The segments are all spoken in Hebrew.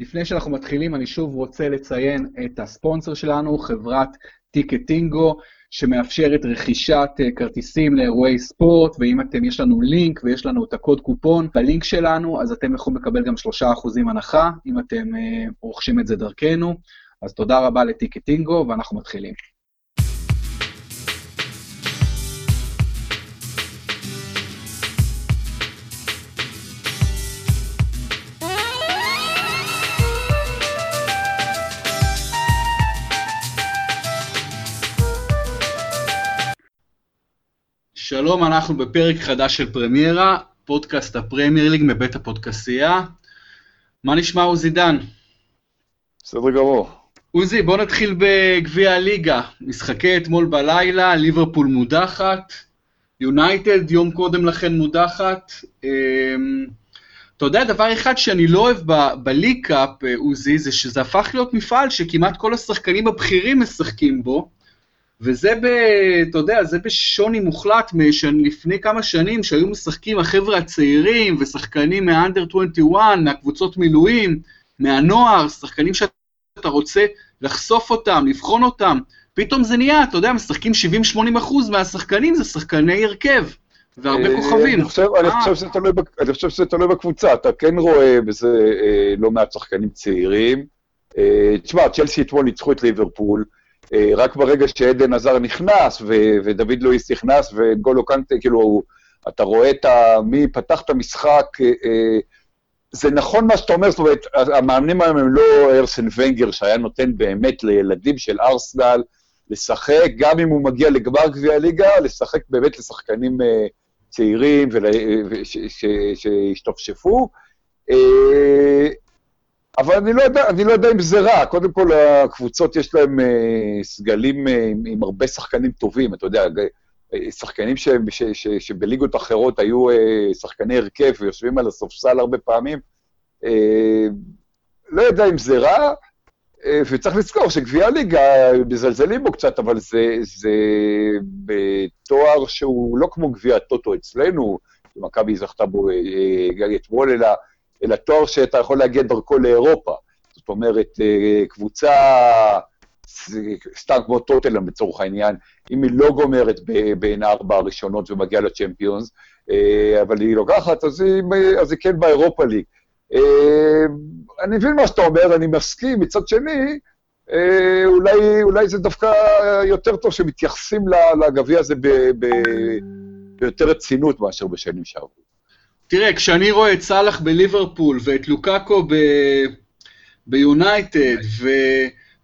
לפני שאנחנו מתחילים, אני שוב רוצה לציין את הספונסר שלנו, חברת טיקטינגו, שמאפשרת רכישת אה, כרטיסים לאירועי ספורט, ואם אתם, יש לנו לינק ויש לנו את הקוד קופון בלינק שלנו, אז אתם יכולים לקבל גם 3% הנחה, אם אתם אה, רוכשים את זה דרכנו. אז תודה רבה לטיקטינגו, ואנחנו מתחילים. שלום, אנחנו בפרק חדש של פרמיירה, פודקאסט הפרמייר ליג מבית הפודקסייה. מה נשמע עוזי דן? בסדר גמור. עוזי, בוא נתחיל בגביע הליגה. משחקי אתמול בלילה, ליברפול מודחת, יונייטד יום קודם לכן מודחת. אמ, אתה יודע, דבר אחד שאני לא אוהב ב League Cup, עוזי, זה שזה הפך להיות מפעל שכמעט כל השחקנים הבכירים משחקים בו. וזה, ב, אתה יודע, זה בשוני מוחלט מלפני כמה שנים, שהיו משחקים החבר'ה הצעירים ושחקנים מהאנדר 21, מהקבוצות מילואים, מהנוער, שחקנים שאתה רוצה לחשוף אותם, לבחון אותם. פתאום זה נהיה, אתה יודע, משחקים 70-80 אחוז מהשחקנים, זה שחקני הרכב. והרבה אה, כוכבים. אני חושב, אני, אה. חושב שזה תלוי, אני חושב שזה תלוי בקבוצה, אתה כן רואה בזה אה, לא מעט שחקנים צעירים. תשמע, צ'לסי אתמול ניצחו את ליברפול, רק ברגע שעדן עזר נכנס, ו- ודוד לואיס נכנס, וגולו קנטה, כאילו, אתה רואה את ה... מי פתח את המשחק, אה, אה, זה נכון מה שאתה אומר, זאת אומרת, המאמנים היום הם לא ארסן ונגר, שהיה נותן באמת לילדים של ארסנל לשחק, גם אם הוא מגיע לגמר גביע הליגה, לשחק באמת לשחקנים צעירים שהשתפשפו. אבל אני לא, יודע, אני לא יודע אם זה רע. קודם כל, הקבוצות יש להן אה, סגלים אה, עם, עם הרבה שחקנים טובים, אתה יודע, אה, שחקנים ש, ש, ש, שבליגות אחרות היו שחקני הרכב ויושבים על הספסל הרבה פעמים. לא יודע אם זה רע, וצריך לזכור שגביע הליגה, מזלזלים בו קצת, אבל זה, זה בתואר שהוא לא כמו גביע הטוטו אצלנו, מכבי זכתה בו אתמול, אלא... אלא תואר שאתה יכול להגיע דרכו לאירופה. זאת אומרת, אה, קבוצה, סתם כמו טוטלם לצורך העניין, אם היא לא גומרת בין הארבע הראשונות ומגיעה לצ'מפיונס, אה, אבל היא לוקחת, אז היא, אז היא כן באירופה ליג. אה, אני מבין מה שאתה אומר, אני מסכים, מצד שני, אולי, אולי זה דווקא יותר טוב שמתייחסים לגביע הזה ב, ב, ביותר רצינות מאשר בשנים שעברו. תראה, כשאני רואה את סאלח בליברפול ואת לוקאקו ב... ביונייטד, ו...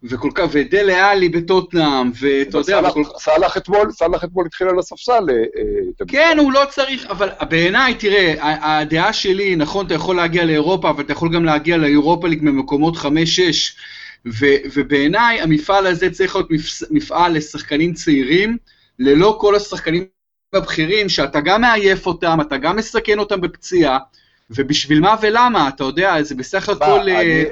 וכל כך, ודלה עלי בטוטנאם, ואתה יודע... וכל... סאלח אתמול, סאלח אתמול התחיל על הספסל. אה, אה, כן, הוא לא צריך, אבל בעיניי, תראה, הדעה שלי, נכון, אתה יכול להגיע לאירופה, אבל אתה יכול גם להגיע לאירופה ליג ממקומות 5-6, ובעיניי המפעל הזה צריך להיות מפעל לשחקנים צעירים, ללא כל השחקנים הבכירים, שאתה גם מעייף אותם, אתה גם מסכן אותם בפציעה, ובשביל מה ולמה, אתה יודע, זה בסך הכל... אה,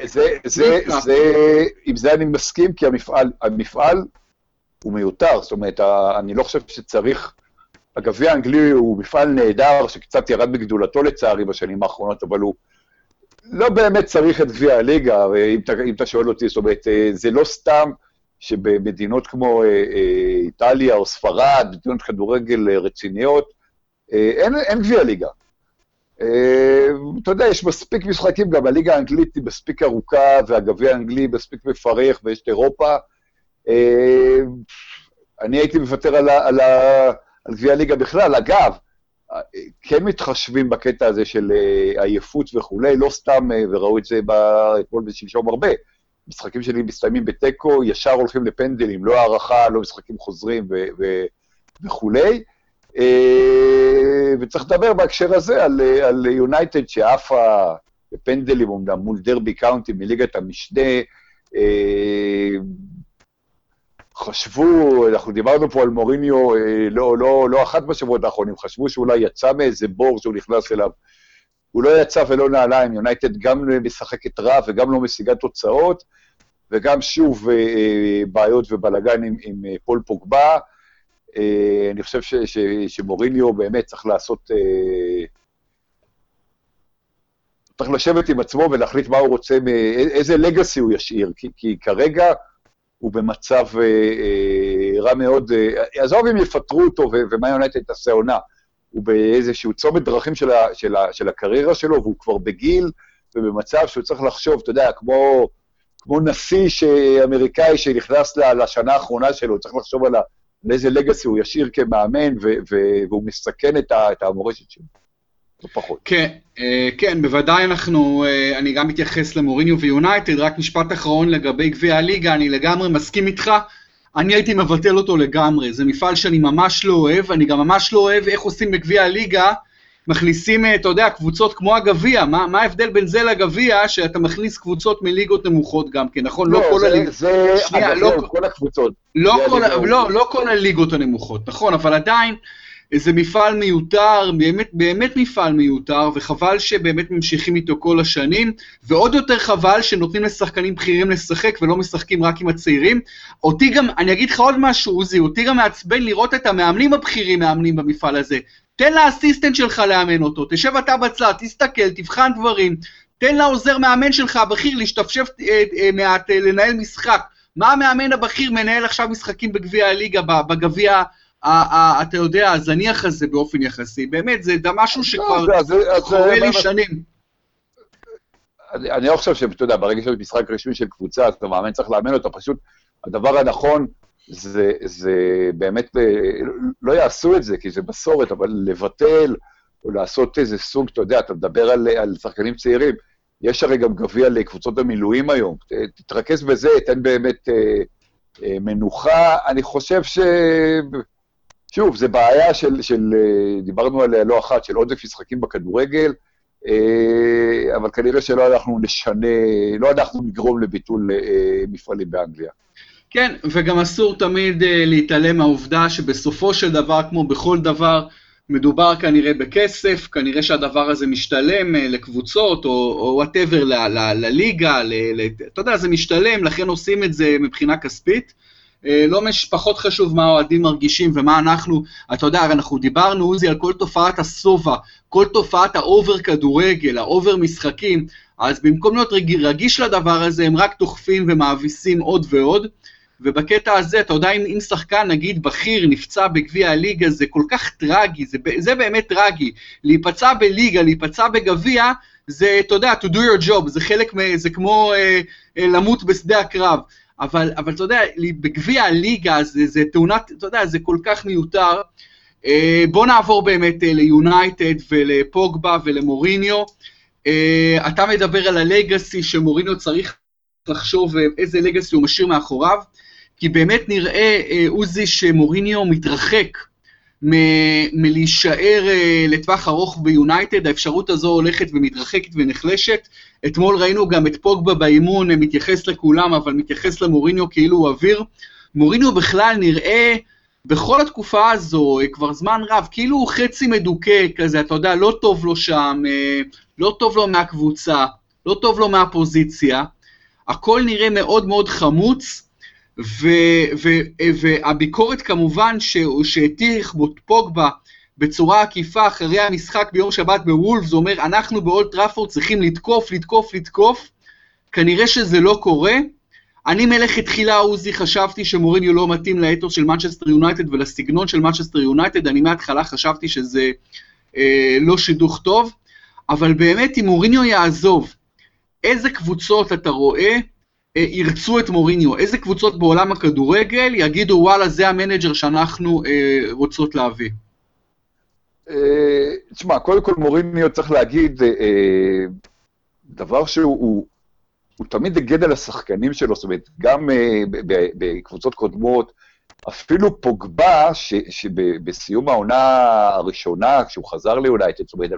עם זה אני מסכים, כי המפעל, המפעל הוא מיותר, זאת אומרת, אני לא חושב שצריך... הגביע האנגלי הוא מפעל נהדר, שקצת ירד בגדולתו לצערי בשנים האחרונות, אבל הוא לא באמת צריך את גביע הליגה, אם אתה, אם אתה שואל אותי, זאת אומרת, אה, זה לא סתם שבמדינות כמו אה, אה, איטליה או ספרד, מדינות כדורגל אה, רציניות, אין, אין גביע ליגה. אתה יודע, יש מספיק משחקים, גם הליגה האנגלית היא מספיק ארוכה, והגביע האנגלי מספיק מפרך, ויש את אירופה. אני הייתי מוותר על, על, על גביע הליגה בכלל. אגב, כן מתחשבים בקטע הזה של עייפות וכולי, לא סתם, וראו את זה אתמול ושלשום הרבה. משחקים שלי מסתיימים בתיקו, ישר הולכים לפנדלים, לא הערכה, לא משחקים חוזרים ו- ו- וכולי. אה, וצריך לדבר בהקשר הזה על יונייטד שעפה בפנדלים אומנם מול דרבי קאונטי מליגת המשנה. אה, חשבו, אנחנו דיברנו פה על מוריניו אה, לא, לא, לא אחת בשבועות האחרונים, חשבו שאולי יצא מאיזה בור שהוא נכנס אליו. הוא לא יצא ולא נעלה עם יונייטד גם משחקת רע וגם לא משיגה תוצאות, וגם שוב אה, אה, בעיות ובלאגן עם, עם אה, פול פוגבה. אני חושב ש, ש, שמוריניו באמת צריך לעשות... צריך לשבת עם עצמו ולהחליט מה הוא רוצה, איזה לגאסי הוא ישאיר, כי, כי כרגע הוא במצב רע מאוד. עזוב אם יפטרו אותו ומה יונתן תעשה עונה, הוא באיזשהו צומת דרכים של, ה, של, ה, של הקריירה שלו, והוא כבר בגיל ובמצב שהוא צריך לחשוב, אתה יודע, כמו, כמו נשיא אמריקאי שנכנס לשנה האחרונה שלו, הוא צריך לחשוב על, ה, על איזה לגאסי הוא ישאיר כמאמן, ו, ו, והוא מסכן את, ה, את המורשת שלו. לא פחות. כן, אה, כן, בוודאי אנחנו, אה, אני גם מתייחס למוריניו ויונייטד, רק משפט אחרון לגבי גביע הליגה, אני לגמרי מסכים איתך, אני הייתי מבטל אותו לגמרי, זה מפעל שאני ממש לא אוהב, אני גם ממש לא אוהב איך עושים בגביע הליגה, מכניסים, אה, אתה יודע, קבוצות כמו הגביע, מה, מה ההבדל בין זה לגביע, שאתה מכניס קבוצות מליגות נמוכות גם כן, נכון? לא, לא כל הליגות. זה, שנייה, לא, כל הקבוצות. לא כל, לא, לא כל הליגות הנמוכות, נכון, אבל עדיין, זה מפעל מיותר, באמת, באמת מפעל מיותר, וחבל שבאמת ממשיכים איתו כל השנים, ועוד יותר חבל שנותנים לשחקנים בכירים לשחק ולא משחקים רק עם הצעירים. אותי גם, אני אגיד לך עוד משהו, עוזי, אותי גם מעצבן לראות את המאמנים הבכירים מאמנים במפעל הזה. תן לאסיסטנט שלך לאמן אותו, תשב אתה בצד, תסתכל, תבחן דברים, תן לעוזר מאמן שלך הבכיר להשתפשף אה, אה, מעט, אה, לנהל משחק. מה המאמן הבכיר מנהל עכשיו משחקים בגביע הליגה, בגביע אתה יודע, הזניח הזה באופן יחסי, באמת, זה משהו לא, שכבר חורה לי שנים. אני לא חושב שאתה יודע, ברגע שיש משחק רשמי של קבוצה, אז המאמן צריך לאמן אותה, פשוט הדבר הנכון זה, זה באמת, אה, לא יעשו את זה, כי זה מסורת, אבל לבטל או לעשות איזה סוג, אתה יודע, אתה מדבר על, על שחקנים צעירים, יש הרי גם גביע לקבוצות המילואים היום, תתרכז בזה, תן באמת אה, אה, מנוחה. אני חושב ש... שוב, זו בעיה של, של, אה, דיברנו עליה לא אחת, של עודף משחקים בכדורגל, אה, אבל כנראה שלא אנחנו נשנה, לא אנחנו נגרום לביטול אה, מפעלים באנגליה. כן, וגם אסור תמיד להתעלם מהעובדה שבסופו של דבר, כמו בכל דבר, מדובר כנראה בכסף, כנראה שהדבר הזה משתלם לקבוצות, או וואטאבר, לליגה, אתה יודע, זה משתלם, לכן עושים את זה מבחינה כספית. אה, לא מש, פחות חשוב מה האוהדים מרגישים ומה אנחנו, אתה יודע, אנחנו דיברנו, עוזי, על כל תופעת השובע, כל תופעת ה over כדורגל, ה over משחקים, אז במקום להיות רגיש, לדבר הזה, הם רק דוחפים ומאביסים עוד ועוד. ובקטע הזה, אתה יודע, אם, אם שחקן, נגיד, בכיר, נפצע בגביע הליגה, זה כל כך טרגי, זה, זה באמת טרגי. להיפצע בליגה, להיפצע בגביע, זה, אתה יודע, to do your job, זה חלק, זה כמו אה, אה, למות בשדה הקרב. אבל, אבל אתה יודע, בגביע הליגה זה, זה תאונת, אתה יודע, זה כל כך מיותר. אה, בוא נעבור באמת אה, ליונייטד ולפוגבה ולמוריניו. אה, אתה מדבר על הלגאסי שמוריניו צריך לחשוב איזה לגאסי הוא משאיר מאחוריו, כי באמת נראה, עוזי, שמוריניו מתרחק מ- מלהישאר לטווח ארוך ביונייטד, האפשרות הזו הולכת ומתרחקת ונחלשת. אתמול ראינו גם את פוגבה באימון, אה, מתייחס לכולם, אבל מתייחס למוריניו כאילו הוא אוויר. מוריניו בכלל נראה בכל התקופה הזו, uh, כבר זמן רב, כאילו הוא חצי מדוכא כזה, אתה יודע, לא טוב לו שם, uh, לא טוב לו מהקבוצה, לא טוב לו מהפוזיציה. הכל נראה מאוד מאוד חמוץ, ו, ו, והביקורת כמובן שהטיח פוגבה בצורה עקיפה אחרי המשחק ביום שבת בוולף, זה אומר, אנחנו באולט טראפורד צריכים לתקוף, לתקוף, לתקוף, כנראה שזה לא קורה. אני מלכתחילה, עוזי, חשבתי שמוריניו לא מתאים לאתוס של מנצ'סטר יונייטד ולסגנון של מנצ'סטר יונייטד, אני מההתחלה חשבתי שזה אה, לא שידוך טוב, אבל באמת, אם מוריניו יעזוב, איזה קבוצות אתה רואה אה, ירצו את מוריניו? איזה קבוצות בעולם הכדורגל יגידו, וואלה, זה המנג'ר שאנחנו אה, רוצות להביא? אה, תשמע, קודם כל מוריניו צריך להגיד אה, דבר שהוא הוא, תמיד הגד על השחקנים שלו, זאת אומרת, גם אה, בקבוצות קודמות, אפילו פוגבה, שבסיום העונה הראשונה, כשהוא חזר ליונייטד, זאת אומרת,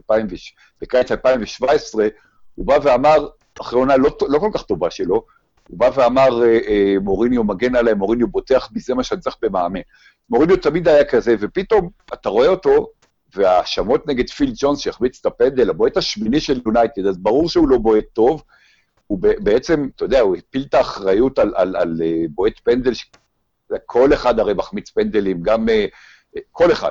בקיץ 2017, הוא בא ואמר, אחרי עונה לא, לא כל כך טובה שלו, הוא בא ואמר, מוריניו מגן עליי, מוריניו בוטח בי, זה מה שאני צריך במאמן. מוריניו תמיד היה כזה, ופתאום אתה רואה אותו, וההאשמות נגד פיל ג'ונס שהחמיץ את הפנדל, הבועט השמיני של יונייטד, אז ברור שהוא לא בועט טוב, הוא בעצם, אתה יודע, הוא הפיל את האחריות על, על, על, על אה, בועט פנדל, כל אחד הרי מחמיץ פנדלים, גם כל אחד.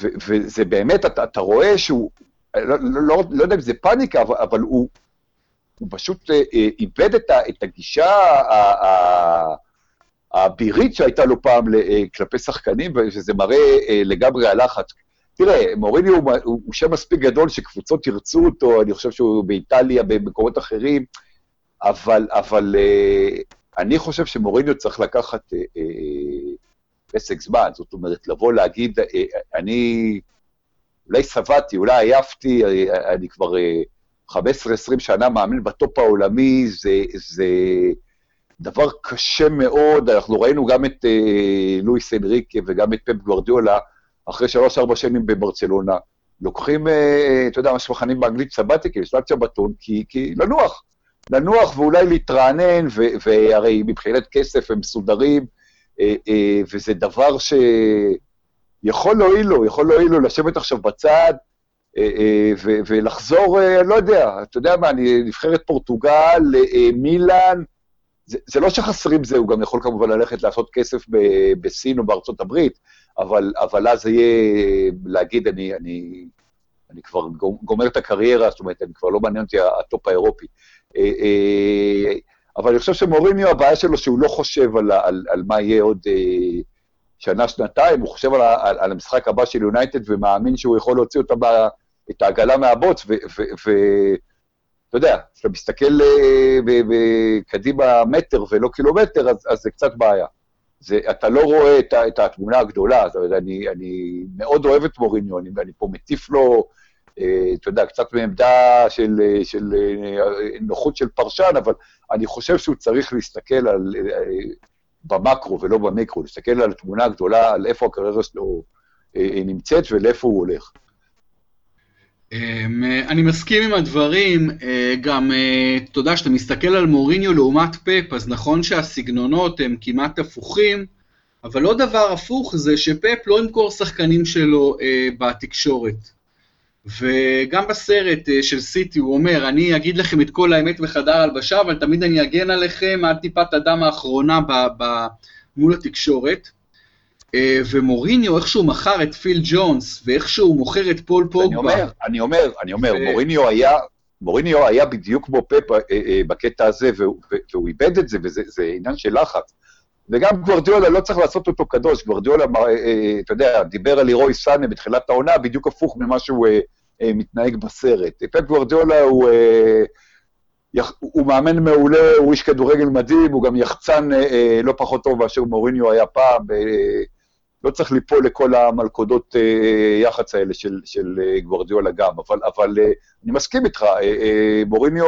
ו, וזה באמת, אתה, אתה רואה שהוא, לא, לא, לא, לא יודע אם זה פאניקה, אבל, אבל הוא, הוא פשוט אה, אה, איבד את, ה, את הגישה האבירית שהייתה לו פעם אה, כלפי שחקנים, וזה מראה אה, לגמרי הלחץ. תראה, מוריני הוא, הוא, הוא שם מספיק גדול שקבוצות ירצו אותו, אני חושב שהוא באיטליה, במקומות אחרים, אבל, אבל אה, אני חושב שמוריניו צריך לקחת אה, אה, פסק זמן, זאת אומרת, לבוא להגיד, אני אולי שבעתי, אולי עייפתי, אני כבר 15-20 שנה מאמין בטופ העולמי, זה, זה דבר קשה מאוד, אנחנו ראינו גם את לואיס אנריקה וגם את פפ גוורדיולה, אחרי שלוש-ארבע שנים בברצלונה, לוקחים, אה, אתה יודע, מה שמכנים באנגלית סבתיקל, שלט שבתון, כי, כי לנוח. לנוח ואולי להתרענן, ו, והרי מבחינת כסף הם מסודרים, אה, אה, וזה דבר שיכול להועיל לו, יכול להועיל לו לשבת עכשיו בצד, ולחזור, לא יודע, אתה יודע מה, אני נבחרת פורטוגל, מילאן, זה, זה לא שחסרים זה, הוא גם יכול כמובן ללכת לעשות כסף בסין או בארצות הברית, אבל, אבל אז יהיה להגיד, אני, אני, אני כבר גומר את הקריירה, זאת אומרת, אני כבר לא מעניין אותי הטופ האירופי. אה, אה, אבל אני חושב שמוריניו, הבעיה שלו שהוא לא חושב על, על, על מה יהיה עוד אה, שנה-שנתיים, הוא חושב על, על, על המשחק הבא של יונייטד ומאמין שהוא יכול להוציא אותה, את העגלה מהבוץ, ואתה יודע, כשאתה מסתכל קדימה מטר ולא קילומטר, אז, אז זה קצת בעיה. זה, אתה לא רואה את, את התמונה הגדולה, אומרת, אני, אני מאוד אוהב את מוריניו, אני, אני פה מטיף לו, אה, אתה יודע, קצת מעמדה של, של אה, נוחות של פרשן, אבל אני חושב שהוא צריך להסתכל על, אה, במקרו ולא במיקרו, להסתכל על התמונה הגדולה, על איפה הקריירה שלו נמצאת ולאיפה הוא הולך. אמ, אני מסכים עם הדברים, גם, אתה יודע, כשאתה מסתכל על מוריניו לעומת פפ, אז נכון שהסגנונות הם כמעט הפוכים, אבל לא דבר הפוך זה שפפ לא ימכור שחקנים שלו בתקשורת. וגם בסרט אה, של סיטי הוא אומר, אני אגיד לכם את כל האמת בחדר הלבשה, אבל תמיד אני אגן עליכם עד טיפת הדם האחרונה ב- ב- מול התקשורת. אה, ומוריניו, איך שהוא מכר את פיל ג'ונס, ואיך שהוא מוכר את פול פוגבה. אני אומר, אני אומר, אני אומר, ו... מוריניו היה... מוריניו היה בדיוק כמו פפ אה, בקטע הזה, והוא, והוא איבד את זה, וזה עניין של לחץ. וגם גוורדיולה, לא צריך לעשות אותו קדוש, גוורדיולה, אתה יודע, דיבר על לירוי סאנה בתחילת העונה, בדיוק הפוך ממה שהוא אה, מתנהג בסרט. פפ גוורדיולה הוא, אה, הוא מאמן מעולה, הוא איש כדורגל מדהים, הוא גם יחצן אה, לא פחות טוב מאשר מוריניו היה פעם. לא צריך ליפול לכל המלכודות יח"צ האלה של, של גוורדיולה גם, אבל, אבל אני מסכים איתך, מוריניו,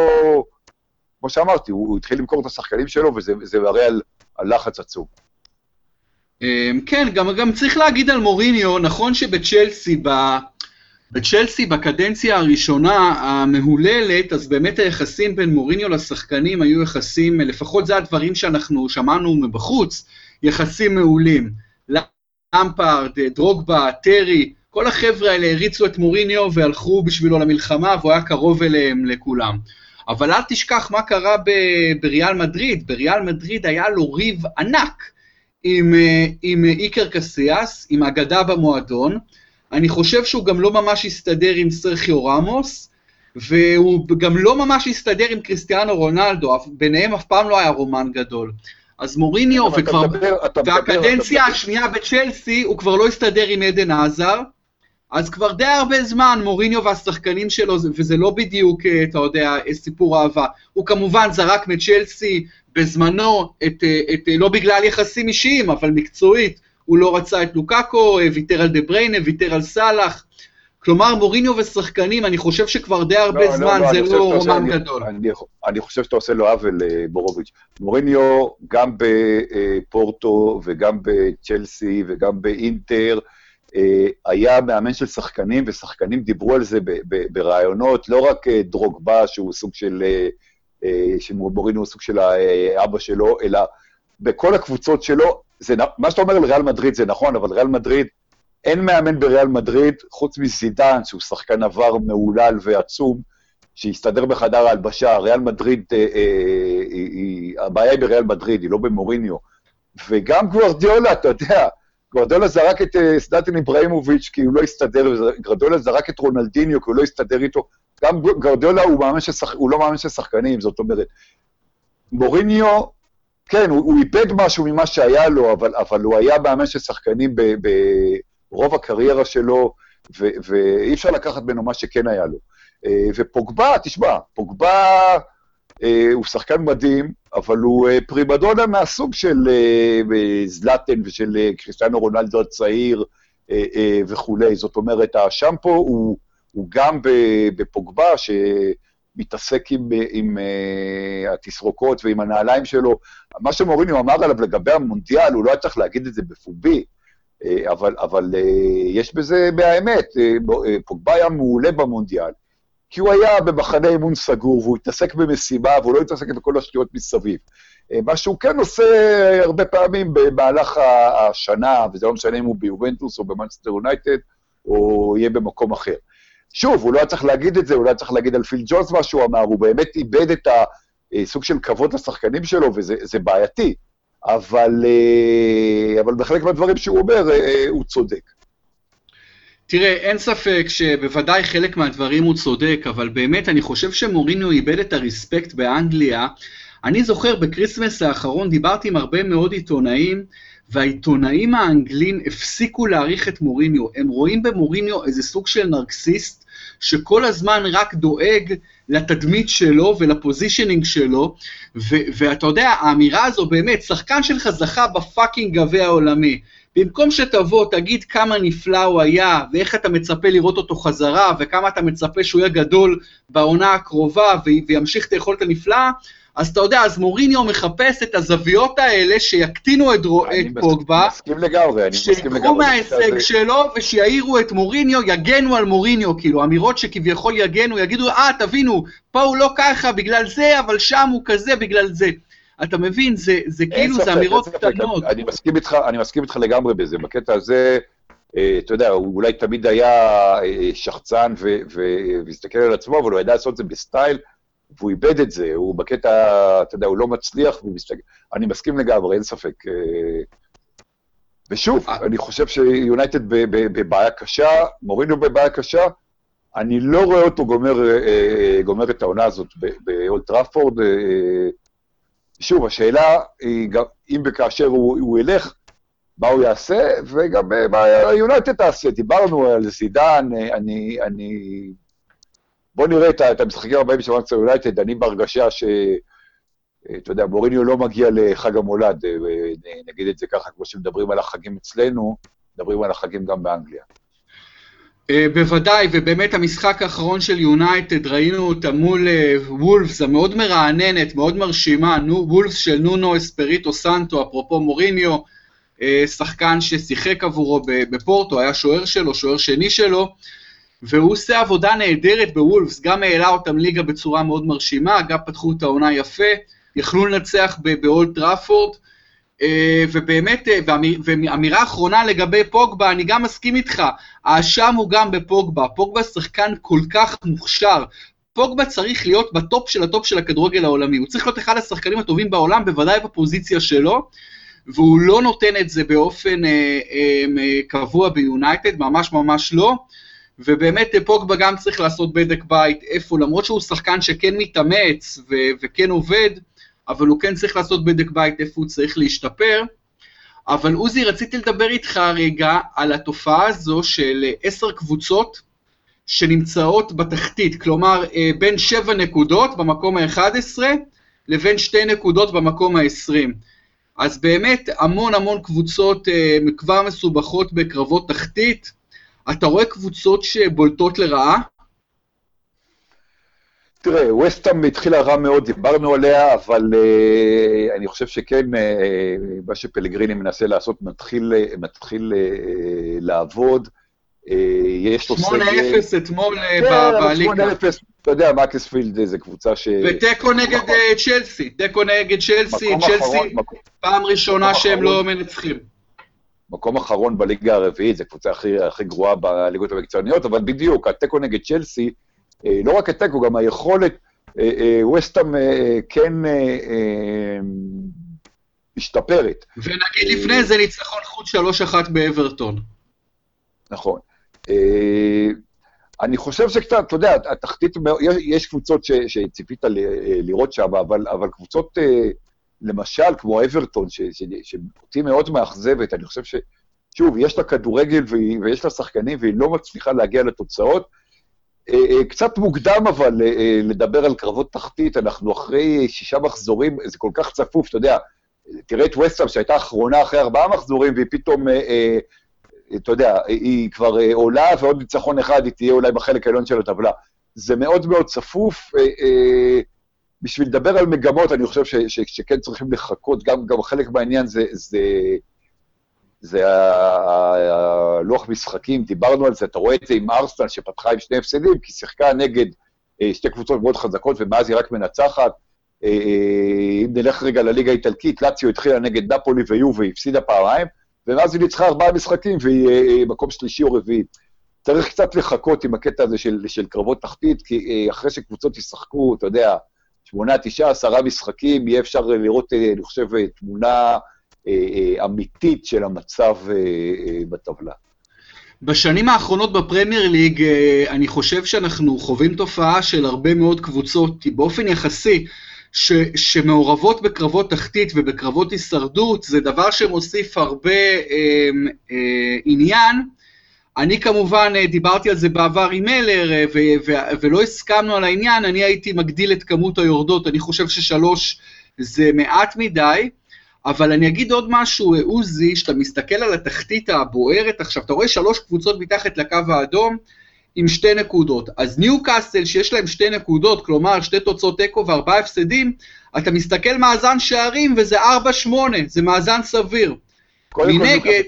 כמו שאמרתי, הוא, הוא התחיל למכור את השחקנים שלו, וזה מראה על, על לחץ עצום. כן, גם, גם צריך להגיד על מוריניו, נכון שבצ'לסי, בצ'לסי בקדנציה הראשונה המהוללת, אז באמת היחסים בין מוריניו לשחקנים היו יחסים, לפחות זה הדברים שאנחנו שמענו מבחוץ, יחסים מעולים. למפארד, דרוגבה, טרי, כל החבר'ה האלה הריצו את מוריניו והלכו בשבילו למלחמה והוא היה קרוב אליהם לכולם. אבל אל תשכח מה קרה בריאל מדריד, בריאל מדריד היה לו ריב ענק עם, אה, עם איקר קסיאס, עם אגדה במועדון, אני חושב שהוא גם לא ממש הסתדר עם סרחיו רמוס, והוא גם לא ממש הסתדר עם קריסטיאנו רונלדו, ביניהם אף פעם לא היה רומן גדול. אז מוריניו, וכבר, והקדנציה השנייה בצ'לסי, הוא כבר לא הסתדר עם עדן עזר, אז כבר די הרבה זמן מוריניו והשחקנים שלו, וזה לא בדיוק, אה, אתה יודע, סיפור אהבה. הוא כמובן זרק מצ'לסי בזמנו, את, אה, את, לא בגלל יחסים אישיים, אבל מקצועית, הוא לא רצה את לוקאקו, אה, ויתר על דה בריינה, ויתר על סאלח. כלומר, מוריניו ושחקנים, אני חושב שכבר די הרבה לא, זמן לא, זה לא רומן גדול. אני, אני חושב שאתה עושה לו עוול, אה, בורוביץ'. מוריניו, גם בפורטו וגם בצ'לסי וגם באינטר, אה, היה מאמן של שחקנים, ושחקנים דיברו על זה ברעיונות, לא רק דרוגבה, שהוא סוג של, שמוריניו הוא סוג של האבא שלו, אלא בכל הקבוצות שלו, זה, מה שאתה אומר על ריאל מדריד זה נכון, אבל ריאל מדריד, אין מאמן בריאל מדריד, חוץ מזידן, שהוא שחקן עבר מהולל ועצום, שהסתדר בחדר ההלבשה. ריאל מדריד, אה, אה, היא, הבעיה היא בריאל מדריד, היא לא במוריניו. וגם גוורדיולה, אתה יודע, גרדולה זרק את סדטין איבראימוביץ' כי הוא לא הסתדר, גרדולה זרק את רונלדיניו כי הוא לא הסתדר איתו. גם גרדולה הוא, ששח... הוא לא מאמן של שחקנים, זאת אומרת, מוריניו, כן, הוא, הוא איבד משהו ממה שהיה לו, אבל, אבל הוא היה מאמן של שחקנים ברוב הקריירה שלו, ו, ואי אפשר לקחת ממנו מה שכן היה לו. ופוגבה, תשמע, פוגבה... אה, הוא שחקן מדהים, אבל הוא אה, פרימדונה מהסוג של אה, זלאטן ושל קריסטיאנו רונלדו הצעיר וכולי. זאת אומרת, השמפו הוא, הוא גם בפוגבה, שמתעסק עם, עם התסרוקות ועם הנעליים שלו. מה שמוריניו אמר עליו לגבי המונדיאל, הוא לא היה צריך להגיד את זה בפומבי, אבל, אבל יש בזה מהאמת. פוגבה היה מעולה במונדיאל. כי הוא היה במחנה אימון סגור, והוא התעסק במסיבה, והוא לא התעסק בכל השטויות מסביב. אה, מה שהוא כן עושה הרבה פעמים במהלך השנה, וזה לא משנה אם הוא ביובנטוס או במאנסטר יונייטד, או יהיה במקום אחר. שוב, הוא לא היה צריך להגיד את זה, הוא לא היה צריך להגיד על פיל ג'ונס מה שהוא אמר, הוא באמת איבד את הסוג של כבוד לשחקנים שלו, וזה בעייתי. אבל, אה, אבל בחלק מהדברים שהוא אומר, אה, הוא צודק. תראה, אין ספק שבוודאי חלק מהדברים הוא צודק, אבל באמת אני חושב שמוריניו איבד את ה respect באנגליה. אני זוכר ב Christmas האחרון דיברתי עם הרבה מאוד עיתונאים, והעיתונאים האנגלים הפסיקו להעריך את מוריניו. הם רואים במוריניו איזה סוג של נרקסיסט, שכל הזמן רק דואג לתדמית שלו ול positioning שלו, ואתה יודע, האמירה הזו באמת, שחקן שלך זכה בפאקינג גביע העולמי. במקום שתבוא, תגיד כמה נפלא הוא היה, ואיך אתה מצפה לראות אותו חזרה, וכמה אתה מצפה שהוא יהיה גדול בעונה הקרובה, וימשיך את היכולת הנפלאה, אז אתה יודע, אז מוריניו מחפש את הזוויות האלה שיקטינו את, את פוגבה. אני מסכים לגמרי, אני מסכים לגמרי. שיקחו מההישג שלו ושיעירו את מוריניו, יגנו על מוריניו, כאילו, אמירות שכביכול יגנו, יגידו, אה, תבינו, פה הוא לא ככה בגלל זה, אבל שם הוא כזה בגלל זה. אתה מבין, זה, זה כאילו, ספק, זה אמירות קטנות. אני מסכים איתך, אני מסכים איתך לגמרי בזה. בקטע הזה, אה, אתה יודע, הוא אולי תמיד היה אה, שחצן והסתכל על עצמו, אבל הוא ידע לעשות את זה בסטייל, והוא איבד את זה. הוא בקטע, אתה יודע, הוא לא מצליח, והוא מסתכל... אני מסכים לגמרי, אין ספק. אה, ושוב, אני חושב שיונייטד בבעיה קשה, מוריניו בבעיה קשה, אני לא רואה אותו גומר, גומר את העונה הזאת באולד טראפורד. שוב, השאלה היא גם אם וכאשר הוא, הוא ילך, מה הוא יעשה, וגם אה, מה יונייטד תעשה. דיברנו על זידן, אה, אני... אני... בואו נראה את, המשחקים הבאים של מנצ'סטר יונייטד, אני בהרגשה ש... אה, אתה יודע, מוריניו לא מגיע לחג המולד, נגיד את זה ככה, כמו שמדברים על החגים אצלנו, מדברים על החגים גם באנגליה. בוודאי, ובאמת המשחק האחרון של יונייטד, ראינו אותה מול וולפס המאוד מרעננת, מאוד מרשימה, וולפס של נונו אספריטו סנטו, אפרופו מוריניו, שחקן ששיחק עבורו בפורטו, היה שוער שלו, שוער שני שלו, והוא עושה עבודה נהדרת בוולפס, גם העלה אותם ליגה בצורה מאוד מרשימה, גם פתחו את העונה יפה, יכלו לנצח באולד טראפורד, אה, ובאמת, אה, ואמירה אחרונה לגבי פוגבה, אני גם מסכים איתך, האשם הוא גם בפוגבה, פוגבה שחקן כל כך מוכשר, פוגבה צריך להיות בטופ של הטופ של הכדורגל העולמי, הוא צריך להיות אחד השחקנים הטובים בעולם, בוודאי בפוזיציה שלו, והוא לא נותן את זה באופן אה, אה, אה קבוע ביונייטד, ממש ממש לא, ובאמת פוגבה גם צריך לעשות בדק בית איפה, למרות שהוא שחקן שכן מתאמץ ו- וכן עובד, אבל הוא כן צריך לעשות בדק בית איפה הוא צריך להשתפר. אבל עוזי, רציתי לדבר איתך רגע על התופעה הזו של עשר קבוצות שנמצאות בתחתית, כלומר אה, בין שבע נקודות במקום ה-11 לבין שתי נקודות במקום ה-20. אז באמת המון המון קבוצות אה, כבר מסובכות בקרבות תחתית. אתה רואה קבוצות שבולטות לרעה? תראה, וסטאם התחילה רע מאוד, דיברנו עליה, אבל uh, אני חושב שכן, uh, מה שפלגריני מנסה לעשות מתחיל, uh, מתחיל uh, לעבוד. Uh, יש לו סגל... 8-0 אתמול כן, בליגה. 8-0, אתה יודע, מקספילד זה קבוצה ש... ותיקו נגד צ'לסי, תיקו נגד צ'לסי, צ'לסי, פעם ראשונה שהם לא מנצחים. מקום אחרון בליגה הרביעית, זו קבוצה הכי, הכי גרועה בליגות המקצועניות, אבל בדיוק, התיקו נגד צ'לסי, אה, לא רק התיקו, גם היכולת, ווסטהאם אה, אה, כן משתפרת. ונגיד לפני זה ניצחון חוץ 3-1 באברטון. נכון. אני חושב שקצת, אתה יודע, התחתית, יש, יש קבוצות ש, שציפית ל, לראות שם, אבל, אבל קבוצות, למשל, כמו אברטון, שאותי מאוד מאכזבת, אני חושב ש... שוב, יש לה כדורגל ויש לה שחקנים והיא לא מצליחה להגיע לתוצאות. קצת מוקדם אבל לדבר על קרבות תחתית, אנחנו אחרי שישה מחזורים, זה כל כך צפוף, אתה יודע, תראה את וסטאם שהייתה אחרונה אחרי ארבעה מחזורים, והיא פתאום אתה יודע, היא כבר אה, עולה, ועוד ניצחון אחד היא תהיה אולי בחלק העליון של הטבלה. זה מאוד מאוד צפוף. אה, אה, בשביל לדבר על מגמות, אני חושב ש, ש, שכן צריכים לחכות, גם, גם חלק מהעניין זה, זה, זה הלוח משחקים, דיברנו על זה, אתה רואה את זה עם ארסטל שפתחה עם שני הפסדים, כי שיחקה נגד שתי קבוצות מאוד חזקות, ומאז היא רק מנצחת. אם נלך רגע לליגה האיטלקית, לאציו התחילה נגד נפולי ויובי, הפסידה פעמיים, ומאז היא ניצחה ארבעה משחקים והיא אה, מקום שלישי או רביעי. צריך קצת לחכות עם הקטע הזה של, של קרבות תחתית, כי אה, אחרי שקבוצות ישחקו, אתה יודע, שמונה, תשעה, עשרה משחקים, יהיה אפשר לראות, אה, אני חושב, תמונה אמיתית של המצב בטבלה. בשנים האחרונות בפרמייר ליג, אני חושב שאנחנו חווים תופעה של הרבה מאוד קבוצות, באופן יחסי, ש, שמעורבות בקרבות תחתית ובקרבות הישרדות זה דבר שמוסיף הרבה אה, אה, עניין. אני כמובן אה, דיברתי על זה בעבר עם מלר אה, ו, ו, ולא הסכמנו על העניין, אני הייתי מגדיל את כמות היורדות, אני חושב ששלוש זה מעט מדי, אבל אני אגיד עוד משהו, עוזי, שאתה מסתכל על התחתית הבוערת עכשיו, אתה רואה שלוש קבוצות מתחת לקו האדום, עם שתי נקודות. אז ניו קאסל, שיש להם שתי נקודות, כלומר שתי תוצאות תיקו וארבעה הפסדים, אתה מסתכל מאזן שערים וזה 4-8, זה מאזן סביר. מנגד,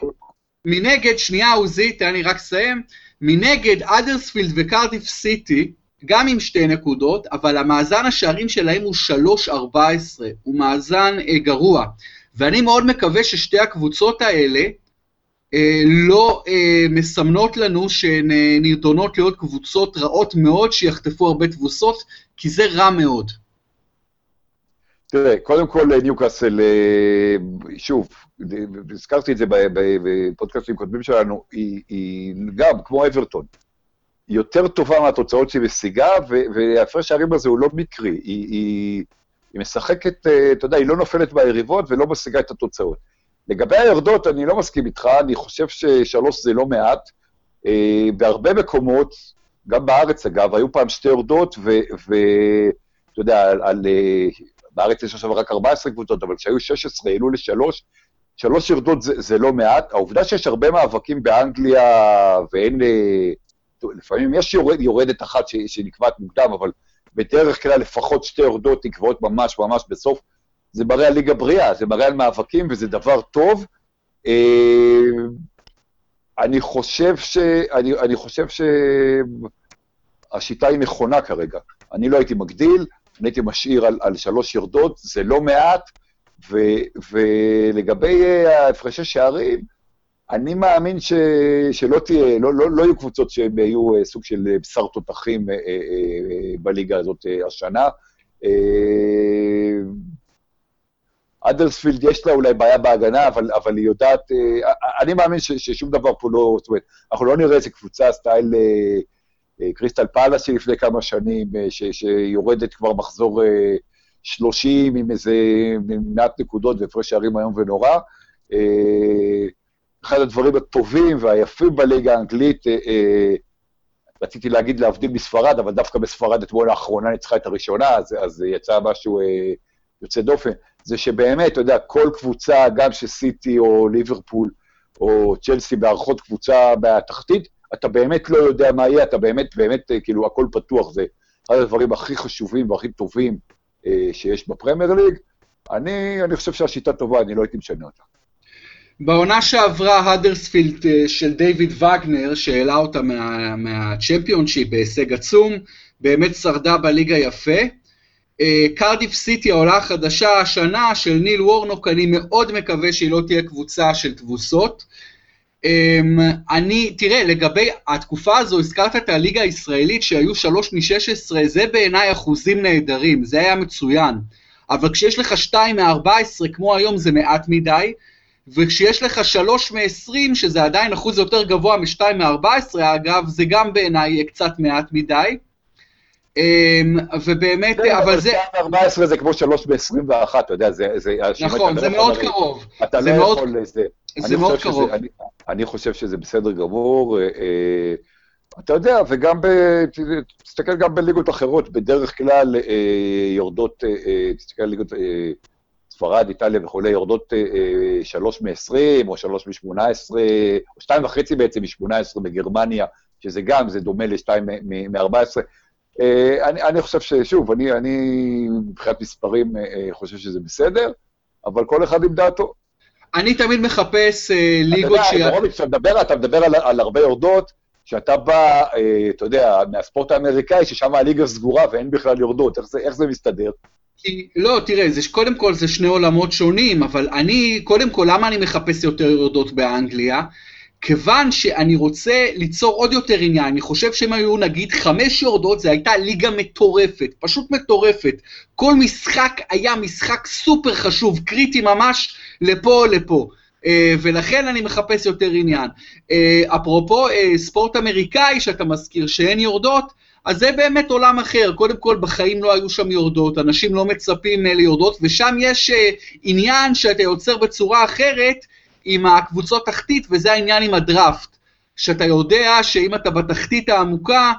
מנגד, שנייה עוזי, תן לי רק לסיים, מנגד אדרספילד וקרדיף סיטי, גם עם שתי נקודות, אבל המאזן השערים שלהם הוא 3-14, הוא מאזן אה, גרוע. ואני מאוד מקווה ששתי הקבוצות האלה, אה, לא אה, מסמנות לנו שהן אה, נרדונות להיות קבוצות רעות מאוד שיחטפו הרבה תבוסות, כי זה רע מאוד. תראה, קודם כל ניוקאסל, שוב, הזכרתי את זה בפודקאסטים קודמים שלנו, היא, היא גם, כמו אברטון, יותר טובה מהתוצאות שהיא משיגה, והפרש הערים הזה הוא לא מקרי, היא, היא, היא משחקת, אתה יודע, היא לא נופלת ביריבות ולא משיגה את התוצאות. לגבי היורדות, אני לא מסכים איתך, אני חושב ששלוש זה לא מעט. אה, בהרבה מקומות, גם בארץ אגב, היו פעם שתי יורדות, ואתה יודע, על, על, אה, בארץ יש עכשיו רק 14 קבוצות, אבל כשהיו 16, העלו לשלוש, שלוש יורדות זה, זה לא מעט. העובדה שיש הרבה מאבקים באנגליה, ואין... אה, לפעמים יש יורד, יורדת אחת שנקבעת מוקדם, אבל בדרך כלל לפחות שתי יורדות נקבעות ממש ממש בסוף. זה מראה על ליגה בריאה, זה מראה על מאבקים וזה דבר טוב. אה, אני חושב ש... אני, אני חושב שהשיטה היא נכונה כרגע. אני לא הייתי מגדיל, אני הייתי משאיר על, על שלוש יורדות, זה לא מעט, ו, ולגבי אה, ההפרשי שערים, אני מאמין ש, שלא תהיה, לא, לא, לא יהיו קבוצות שהן יהיו אה, סוג של בשר תותחים בליגה הזאת השנה. אדרספילד יש לה אולי בעיה בהגנה, אבל, אבל היא יודעת, אה, אני מאמין ש, ששום דבר פה לא, זאת אומרת, אנחנו לא נראה איזה קבוצה סטייל אה, אה, קריסטל פאלאס לפני כמה שנים, ש, שיורדת כבר מחזור 30 עם איזה מעט נקודות והפרש שערים איום ונורא. אחד הדברים הטובים והיפים בליגה האנגלית, רציתי להגיד להבדיל מספרד, אבל דווקא בספרד אתמול האחרונה ניצחה את הראשונה, אז, אז יצא משהו יוצא דופן. זה שבאמת, אתה יודע, כל קבוצה, גם שסיטי או ליברפול או צ'לסי בהערכות קבוצה בתחתית, אתה באמת לא יודע מה יהיה, אתה באמת, באמת, אה, כאילו, הכל פתוח. זה אחד הדברים הכי חשובים והכי טובים אה, שיש בפרמייר ליג. אני, אני חושב שהשיטה טובה, אני לא הייתי משנה אותה. בעונה שעברה, הדרספילד אה, של דיוויד וגנר, שהעלה אותה מה, מהצ'מפיונשיפ בהישג עצום, באמת שרדה בליגה יפה. קרדיף סיטי, העולה החדשה השנה של ניל וורנוק, אני מאוד מקווה שהיא לא תהיה קבוצה של תבוסות. אמ, אני, תראה, לגבי התקופה הזו, הזכרת את הליגה הישראלית שהיו שלוש מ-16, זה בעיניי אחוזים נהדרים, זה היה מצוין. אבל כשיש לך 2 מ-14 כמו היום זה מעט מדי, וכשיש לך 3 מ-20, שזה עדיין אחוז יותר גבוה מ-2 מ-14, אגב, זה גם בעיניי קצת מעט מדי. אמ, ובאמת, אבל זה... 14 זה כמו 3 ב-21, אתה יודע, זה... נכון, זה מאוד קרוב. אתה לא יכול... זה, זה מאוד קרוב. אני, חושב שזה בסדר גמור. אה, אה, אתה יודע, וגם, ב, תסתכל גם בליגות אחרות, בדרך כלל אה, יורדות, אה, אה תסתכל על ליגות... אה, ספרד, איטליה וכולי, יורדות אה, שלוש מ-20 או שלוש מ-18, או שתיים וחצי בעצם מ-18 בגרמניה, שזה גם, זה דומה לשתיים מ-14. אה, אני, אני חושב ששוב, אני, אני מבחינת מספרים אה, חושב שזה בסדר, אבל כל אחד עם דעתו. אני תמיד מחפש אה, ליגות ש... אתה יודע, כשאתה מדבר, אתה מדבר על, על הרבה יורדות, שאתה בא, אה, אתה יודע, מהספורט האמריקאי, ששם הליגה סגורה ואין בכלל יורדות, איך זה, איך זה מסתדר? כי, לא, תראה, זה, קודם כל זה שני עולמות שונים, אבל אני, קודם כל, למה אני מחפש יותר יורדות באנגליה? כיוון שאני רוצה ליצור עוד יותר עניין, אני חושב שהם היו נגיד חמש יורדות, זו הייתה ליגה מטורפת, פשוט מטורפת. כל משחק היה משחק סופר חשוב, קריטי ממש לפה לפה. Uh, ולכן אני מחפש יותר עניין. Uh, אפרופו uh, ספורט אמריקאי שאתה מזכיר שאין יורדות, אז זה באמת עולם אחר. קודם כל, בחיים לא היו שם יורדות, אנשים לא מצפים ליורדות, ושם יש עניין שאתה יוצר בצורה אחרת עם הקבוצות תחתית, וזה העניין עם הדראפט. שאתה יודע שאם אתה בתחתית העמוקה,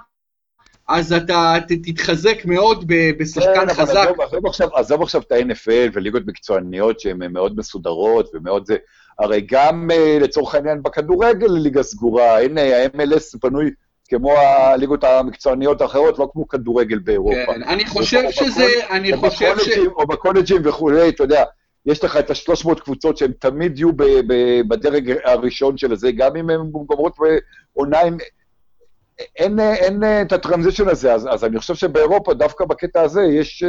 אז אתה תתחזק מאוד בשחקן כן, חזק. עזוב, עזוב, עכשיו, עזוב עכשיו את ה-NFL וליגות מקצועניות שהן מאוד מסודרות ומאוד זה, הרי גם uh, לצורך העניין בכדורגל ליגה סגורה, הנה ה-MLS בנוי כמו הליגות המקצועניות האחרות, לא כמו כדורגל באירופה. כן, אני חושב שזה, אני חושב ש... או בקולג'ים וכולי, אתה יודע, יש לך את ה-300 קבוצות שהן תמיד יהיו בדרג הראשון של זה, גם אם הן גומרות בעונה עם... אין, אין את הטרנזישן הזה, אז, אז אני חושב שבאירופה, דווקא בקטע הזה, יש...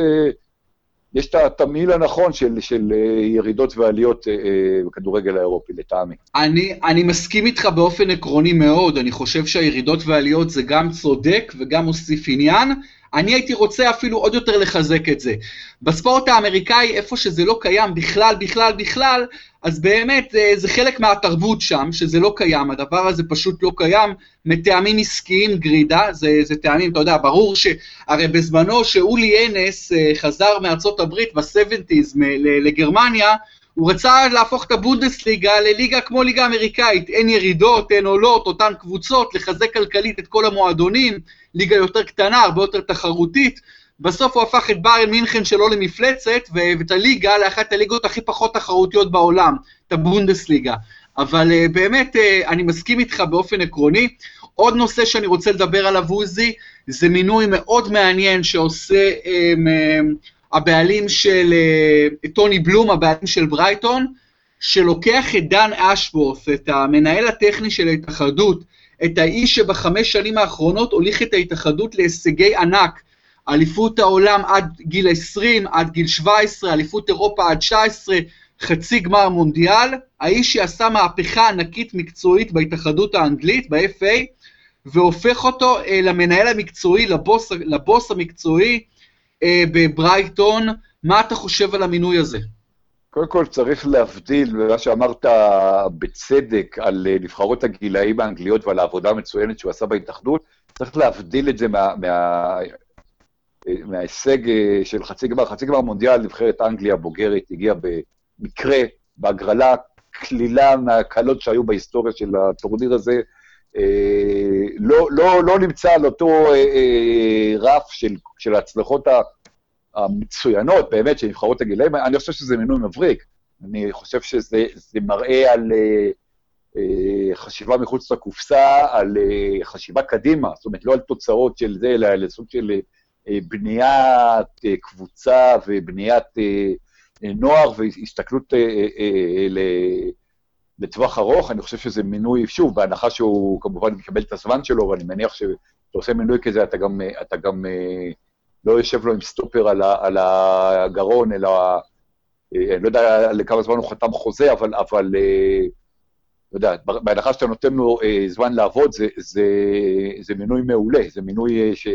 יש את התמהיל הנכון של, של אה, ירידות ועליות אה, אה, בכדורגל האירופי, לטעמי. אני, אני מסכים איתך באופן עקרוני מאוד, אני חושב שהירידות והעליות זה גם צודק וגם מוסיף עניין. אני הייתי רוצה אפילו עוד יותר לחזק את זה. בספורט האמריקאי, איפה שזה לא קיים בכלל, בכלל, בכלל, אז באמת זה, זה חלק מהתרבות שם, שזה לא קיים, הדבר הזה פשוט לא קיים, מטעמים עסקיים גרידה, זה, זה טעמים, אתה יודע, ברור שהרי בזמנו שאולי אנס אה, חזר מארצות הברית ב-70's לגרמניה, הוא רצה להפוך את הבונדסליגה לליגה כמו ליגה אמריקאית, אין ירידות, אין עולות, אותן קבוצות, לחזק כלכלית את כל המועדונים, ליגה יותר קטנה, הרבה יותר תחרותית. בסוף הוא הפך את ביירן מינכן שלו למפלצת, ואת הליגה לאחת הליגות הכי פחות תחרותיות בעולם, את הבונדסליגה. אבל uh, באמת, uh, אני מסכים איתך באופן עקרוני. עוד נושא שאני רוצה לדבר עליו, עוזי, זה מינוי מאוד מעניין שעושה um, um, הבעלים של uh, טוני בלום, הבעלים של ברייטון, שלוקח את דן אשבורף, את המנהל הטכני של ההתאחדות, את האיש שבחמש שנים האחרונות הוליך את ההתאחדות להישגי ענק, אליפות העולם עד גיל 20, עד גיל 17, אליפות אירופה עד 19, חצי גמר מונדיאל, האיש שעשה מהפכה ענקית מקצועית בהתאחדות האנגלית, ב-FA, והופך אותו אה, למנהל המקצועי, לבוס, לבוס המקצועי אה, בברייטון. מה אתה חושב על המינוי הזה? קודם כל צריך להבדיל במה שאמרת בצדק על אה, נבחרות הגילאים האנגליות ועל העבודה המצוינת שהוא עשה בהתאחדות, צריך להבדיל את זה מה, מה, אה, מההישג אה, של חצי גמר. חצי גמר מונדיאל, נבחרת אנגליה הבוגרת הגיעה במקרה, בהגרלה קלילה מהקלות שהיו בהיסטוריה של הטורניר הזה. לא, לא, לא נמצא על אותו רף של, של ההצלחות המצוינות, באמת, של נבחרות הגילאים, אני חושב שזה מינוי מבריק. אני חושב שזה מראה על uh, uh, חשיבה מחוץ לקופסה, על uh, חשיבה קדימה, זאת אומרת, לא על תוצאות של זה, אלא על סוג של uh, בניית uh, קבוצה ובניית uh, נוער והסתכלות uh, uh, uh, לטווח ארוך. אני חושב שזה מינוי, שוב, בהנחה שהוא כמובן יקבל את הזמן שלו, ואני מניח שאתה עושה מינוי כזה, אתה גם, אתה גם לא יושב לו עם סטופר על, ה, על הגרון, אלא, אה, אני לא יודע לכמה זמן הוא חתם חוזה, אבל, אבל אה, לא יודע, בהנחה שאתה נותן לו אה, זמן לעבוד, זה, זה, זה מינוי מעולה, זה מינוי ש...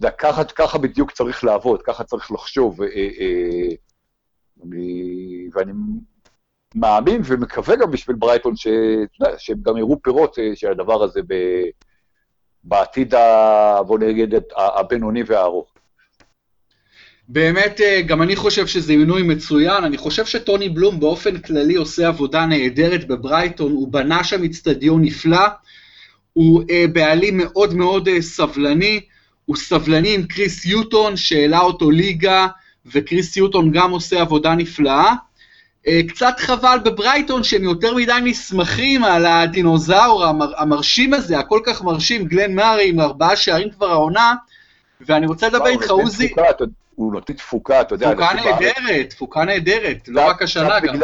יודע, ככה, ככה בדיוק צריך לעבוד, ככה צריך לחשוב. ואני מאמין ומקווה גם בשביל ברייטון ש, שהם גם יראו פירות של הדבר הזה ב, בעתיד, ה, בוא נגיד, הבינוני והארוך. באמת, אה, גם אני חושב שזה מינוי מצוין, אני חושב שטוני בלום באופן כללי עושה עבודה נהדרת בברייטון, הוא בנה שם אצטדיון נפלא, הוא uh, בעלים מאוד מאוד uh, סבלני, הוא סבלני עם קריס יוטון שהעלה אותו ליגה, וקריס יוטון גם עושה עבודה נפלאה. Uh, קצת חבל בברייטון שהם יותר מדי נסמכים על הדינוזאור המר, המרשים הזה, הכל כך מרשים, גלן מארי עם ארבעה שערים כבר העונה, ואני רוצה לדבר איתך, עוזי... הוא נותן תפוקה, אתה יודע... תפוקה נהדרת, תפוקה נהדרת, לא רק השנה גם.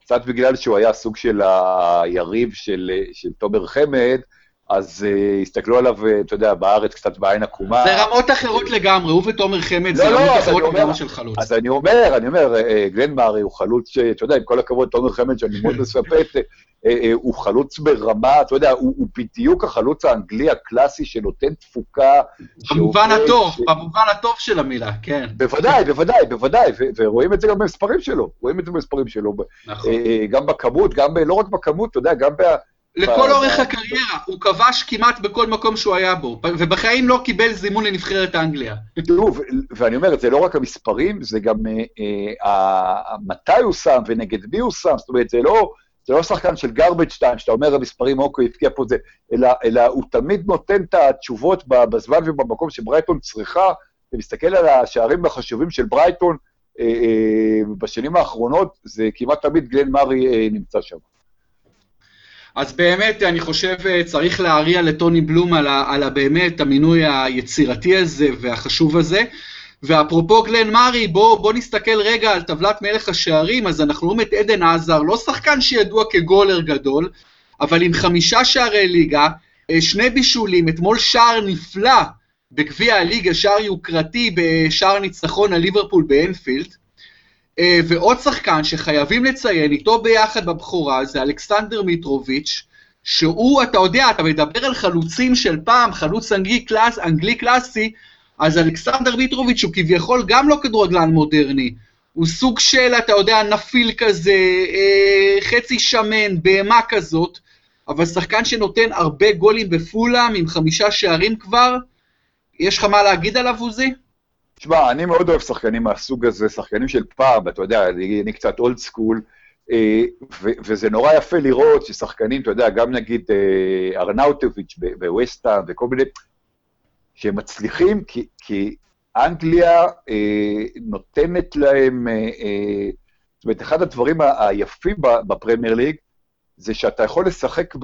קצת בגלל שהוא היה סוג של היריב של, של תומר חמד, אז uh, הסתכלו עליו, uh, אתה יודע, בארץ קצת בעין עקומה. זה רמות אחרות לגמרי, הוא ותומר חמד לא, זה לא, רמות אחרות לגמרי של חלוץ. אז אני אומר, אני אומר, uh, גלן מארי הוא חלוץ, שאתה יודע, עם כל הכבוד, תומר חמד, שאני מאוד מספק, אה, אה, הוא חלוץ ברמה, אתה יודע, הוא, הוא בדיוק החלוץ האנגלי הקלאסי שנותן תפוקה. במובן הטוב, ש... במובן הטוב של המילה, כן. בוודאי, בוודאי, בוודאי, ורואים את זה גם במספרים שלו, רואים את זה במספרים שלו. נכון. אה, גם בכמות. לא רק בכמות, אתה יודע, גם. לכל אורך הקריירה, הוא כבש כמעט בכל מקום שהוא היה בו, ובחיים לא קיבל זימון לנבחרת אנגליה. תראו, ואני אומר, זה לא רק המספרים, זה גם מתי הוא שם ונגד מי הוא שם, זאת אומרת, זה לא... זה לא שחקן של garbage time, שאתה אומר המספרים, אוקיי, הבקיע פה זה, אלא, אלא הוא תמיד נותן את התשובות בזמן ובמקום שברייטון צריכה, ומסתכל על השערים החשובים של ברייטון אה, אה, בשנים האחרונות, זה כמעט תמיד גלן מארי אה, נמצא שם. אז באמת, אני חושב, אה, צריך להריע לטוני בלום על, ה, על ה, באמת המינוי היצירתי הזה והחשוב הזה. ואפרופו גלן מארי, בואו בוא נסתכל רגע על טבלת מלך השערים, אז אנחנו רואים את עדן עזר, לא שחקן שידוע כגולר גדול, אבל עם חמישה שערי ליגה, אה, שני בישולים, אתמול שער נפלא בגביע הליגה, שער יוקרתי בשער ניצחון על ליברפול באנפילד, אה, ועוד שחקן שחייבים לציין, איתו ביחד בבכורה, זה אלכסנדר מיטרוביץ', שהוא, אתה יודע, אתה מדבר על חלוצים של פעם, חלוץ אנגלי, קלאס, אנגלי קלאסי, אז אלכסנדר מיטרוביץ' הוא כביכול גם לא כדורגלן מודרני, הוא סוג של, אתה יודע, נפיל כזה, אה, חצי שמן, בהמה כזאת, אבל שחקן שנותן הרבה גולים בפולאם, עם חמישה שערים כבר, יש לך מה להגיד עליו, עוזי? תשמע, אני מאוד אוהב שחקנים מהסוג הזה, שחקנים של פעם, אתה יודע, אני, אני קצת אולד סקול, אה, וזה נורא יפה לראות ששחקנים, אתה יודע, גם נגיד אה, ארנאוטוביץ' בווסטהאם וכל מיני, שהם מצליחים, כי, כי אנגליה אה, נותנת להם, אה, אה, זאת אומרת, אחד הדברים היפים בפרמייר ליג, זה שאתה יכול לשחק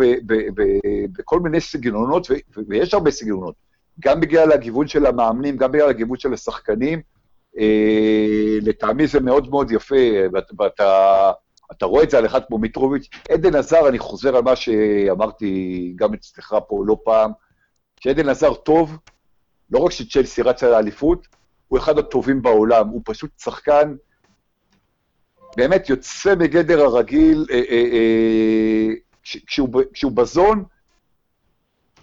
בכל מיני סגנונות, ו, ויש הרבה סגנונות, גם בגלל הגיוון של המאמנים, גם בגלל הגיוון של השחקנים. אה, לטעמי זה מאוד מאוד יפה, ואתה אתה רואה את זה על אחד כמו מיטרוביץ'. עדן עזר, אני חוזר על מה שאמרתי גם אצלך פה לא פעם, שעדן עזר טוב, לא רק שצ'לסי רצה לאליפות, הוא אחד הטובים בעולם, הוא פשוט שחקן באמת יוצא מגדר הרגיל, אה, אה, אה, כשהוא, כשהוא בזון,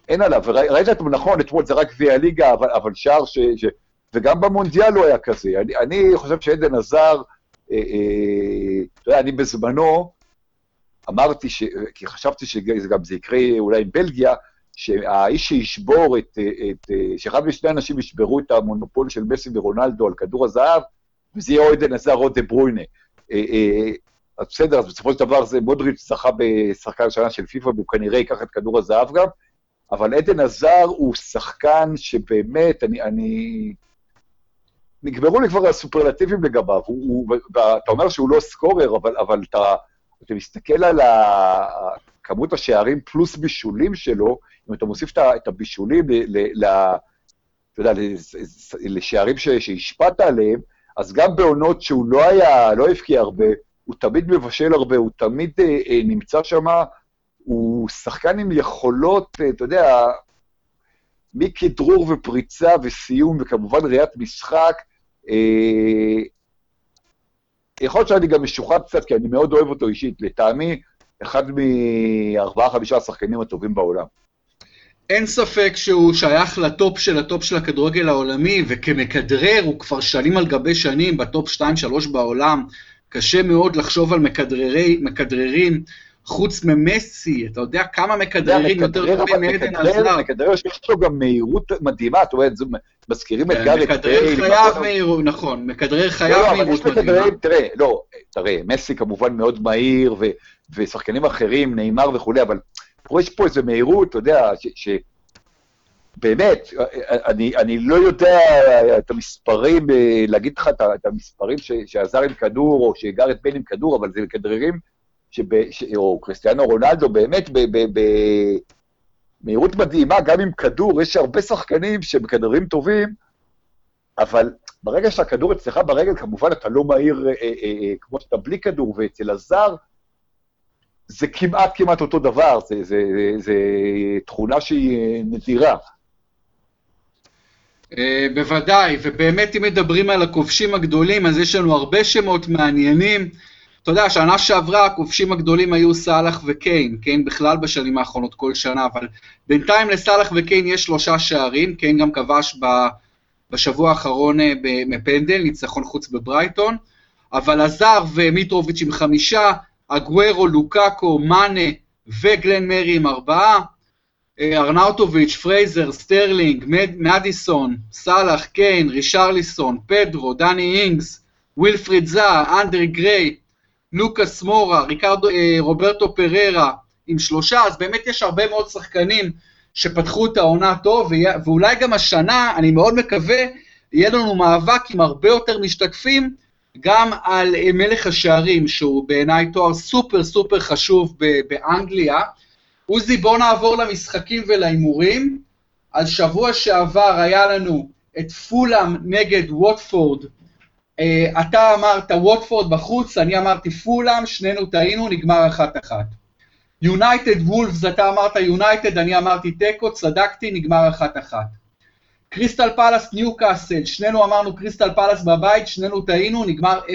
אין עליו, וראית את נכון, אתמול זה רק גביע הליגה, אבל, אבל שער ש, ש... וגם במונדיאל לא היה כזה. אני, אני חושב שעדן עזר, אה, אה, אתה יודע, אני בזמנו אמרתי, ש, כי חשבתי שגם זה יקרה אולי עם בלגיה, שהאיש שישבור את, את שאחד משני אנשים ישברו את המונופול של מסי ורונלדו על כדור הזהב, וזה יהיה או עדן עזר או דה ברוינה. אה, אה, אז בסדר, אז בסופו של דבר זה מודריץ' זכה בשחקן שנה של פיפ"א, והוא כנראה ייקח את כדור הזהב גם, אבל עדן עזר הוא שחקן שבאמת, אני... אני... נגמרו לי כבר הסופרלטיבים לגביו, הוא, הוא, אתה אומר שהוא לא סקורר, אבל, אבל אתה, אתה מסתכל על כמות השערים פלוס בישולים שלו, אם אתה מוסיף את הבישולים ל... אתה יודע, לשערים שהשפעת עליהם, אז גם בעונות שהוא לא היה, לא הבקיע הרבה, הוא תמיד מבשל הרבה, הוא תמיד אה, אה, נמצא שם, הוא שחקן עם יכולות, אה, אתה יודע, מכדרור ופריצה וסיום, וכמובן ראיית משחק. אה, יכול להיות שאני גם משוחד קצת, כי אני מאוד אוהב אותו אישית. לטעמי, אחד מארבעה, חמישה השחקנים הטובים בעולם. אין ספק שהוא שייך לטופ של הטופ של הכדורגל העולמי, וכמכדרר הוא כבר שנים על גבי שנים בטופ 2-3 בעולם. קשה מאוד לחשוב על מכדררי, מכדררים חוץ ממסי, אתה יודע כמה מכדררים יותר טובים מעדן הזאר. מכדרר שיש לו גם מהירות מדהימה, זאת אומרת, מזכירים את כן, גארי מכדרר חייב מהירות, נכון, מכדרר לא, חייב לא, מהירות מדהימה. תראה, לא, תראה, מסי כמובן מאוד מהיר, ושחקנים אחרים, נאמר וכולי, אבל יש פה איזו מהירות, אתה יודע, ש... באמת, אני, אני לא יודע את המספרים, אה, להגיד לך את את המספרים ש- שעזר עם כדור, או שגארד בן עם כדור, אבל זה מכדררים, שב- ש- או קריסטיאנו רונלדו, באמת במהירות מדהימה, גם עם כדור, יש הרבה שחקנים שמכדררים טובים, אבל ברגע שהכדור אצלך ברגל, כמובן אתה לא מהיר אה, אה, אה, כמו שאתה בלי כדור, ואצל הזר, זה כמעט כמעט אותו דבר, זה, זה, זה, זה תכונה שהיא אה, נדירה. אה, בוודאי, ובאמת אם מדברים על הכובשים הגדולים, אז יש לנו הרבה שמות מעניינים. אתה יודע, שנה שעברה הכובשים הגדולים היו סאלח וקיין, קיין בכלל בשנים האחרונות כל שנה, אבל בינתיים לסאלח וקיין יש שלושה שערים, קיין גם כבש ב, בשבוע האחרון אה, מפנדל, ניצחון חוץ בברייטון, אבל הזאר ומיטרוביץ' עם חמישה, אגוורו, לוקאקו, מאנה וגלן מארי עם ארבעה, אה, ארנאוטוביץ', פרייזר, סטרלינג, מד, מדיסון, סאלח, קיין, רישרליסון, פדרו, דני אינגס, ווילפריד זאהה, אנדרי גריי, לוקאס מורה, ריקרדו, אה, רוברטו פריירה עם שלושה, אז באמת יש הרבה מאוד שחקנים שפתחו את העונה טוב, ואולי גם השנה, אני מאוד מקווה, יהיה לנו מאבק עם הרבה יותר משתקפים, גם על אה, מלך השערים, שהוא בעיניי תואר סופר סופר חשוב באנגליה. עוזי, בוא נעבור למשחקים ולהימורים. אז שבוע שעבר היה לנו את פולאם נגד ווטפורד. Uh, אתה אמרת ווטפורד בחוץ, אני אמרתי פולאם, שנינו טעינו, נגמר אחת אחת. יונייטד וולפס, אתה אמרת יונייטד, אני אמרתי תיקו, צדקתי, נגמר אחת אחת. קריסטל פלאס ניו קאסל, שנינו אמרנו קריסטל פלאס בבית, שנינו טעינו, נגמר 0-0.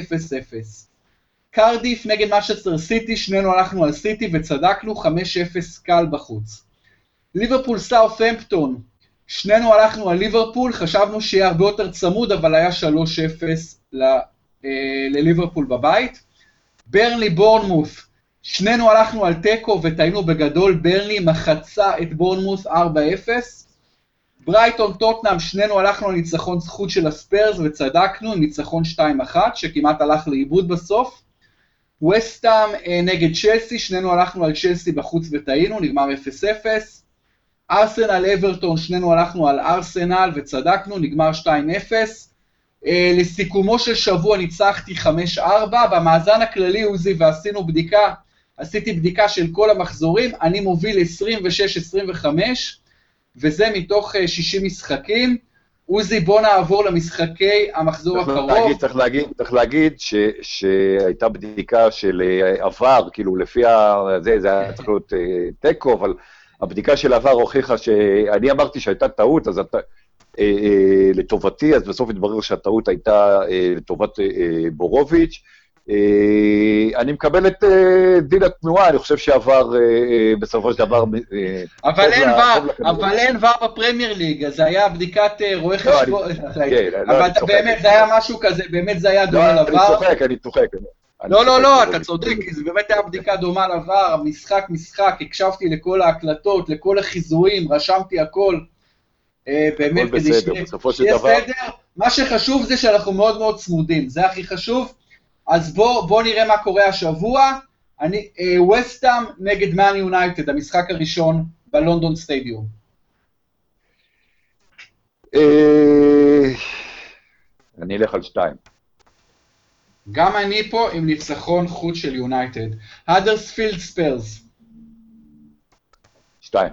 קרדיף נגד מנצ'סטר סיטי, שנינו הלכנו על סיטי וצדקנו, 5-0 קל בחוץ. ליברפול סאות'המפטון, שנינו הלכנו על ליברפול, חשבנו שיהיה הרבה יותר צמוד, אבל היה 3-0 ל- אה, לליברפול בבית. ברנלי בורנמוס, שנינו הלכנו על תיקו וטעינו בגדול, ברנלי מחצה את בורנמוס 4-0. ברייטון טוטנאם, שנינו הלכנו על ניצחון זכות של הספיירס וצדקנו ניצחון 2-1, שכמעט הלך לאיבוד בסוף. וסטאם אה, נגד צ'לסי, שנינו הלכנו על צ'לסי בחוץ וטעינו, נגמר 0-0. ארסנל אברטון, שנינו הלכנו על ארסנל וצדקנו, נגמר 2-0. אה, לסיכומו של שבוע ניצחתי 5-4, במאזן הכללי עוזי ועשינו בדיקה, עשיתי בדיקה של כל המחזורים, אני מוביל 26-25, וזה מתוך אה, 60 משחקים. עוזי, בוא נעבור למשחקי המחזור צריך הקרוב. להגיד, צריך להגיד, צריך להגיד ש, שהייתה בדיקה של אה, עבר, כאילו לפי ה... זה, זה היה צריך להיות אה, תיקו, אבל הבדיקה של עבר הוכיחה שאני אמרתי שהייתה טעות, אז אתה, אה, אה, לטובתי, אז בסוף התברר שהטעות הייתה אה, לטובת אה, אה, בורוביץ'. אה, אני מקבל את אה, דין התנועה, אני חושב שעבר אה, אה, בסופו של דבר... אה, אבל אין ור. אבל אין ור בפרמייר ליג, אז זה היה בדיקת אה, רואה לא, חשבון, כן, לא, אבל צוחק. באמת זה היה משהו כזה, באמת זה היה לא, דומה אני לבר. צוחק, אני צוחק. אני לא, לא, צוחק, לא, זה אתה צודק, כי זה באמת היה בדיקה דומה לבר, משחק משחק, הקשבתי לכל ההקלטות, לכל החיזויים, רשמתי הכל. אה, באמת, כדי בסדר, שיהיה- בסופו של שיהיה דבר- סדר. מה שחשוב זה שאנחנו מאוד מאוד צמודים, זה הכי חשוב. אז בוא, בוא נראה מה קורה השבוע. אני, ווסטהאם נגד מאן יונייטד, המשחק הראשון בלונדון סטדיום. אה, אני אלך על שתיים. גם אני פה עם ניצחון חוץ של יונייטד. האדרספילד ספיירס, שתיים.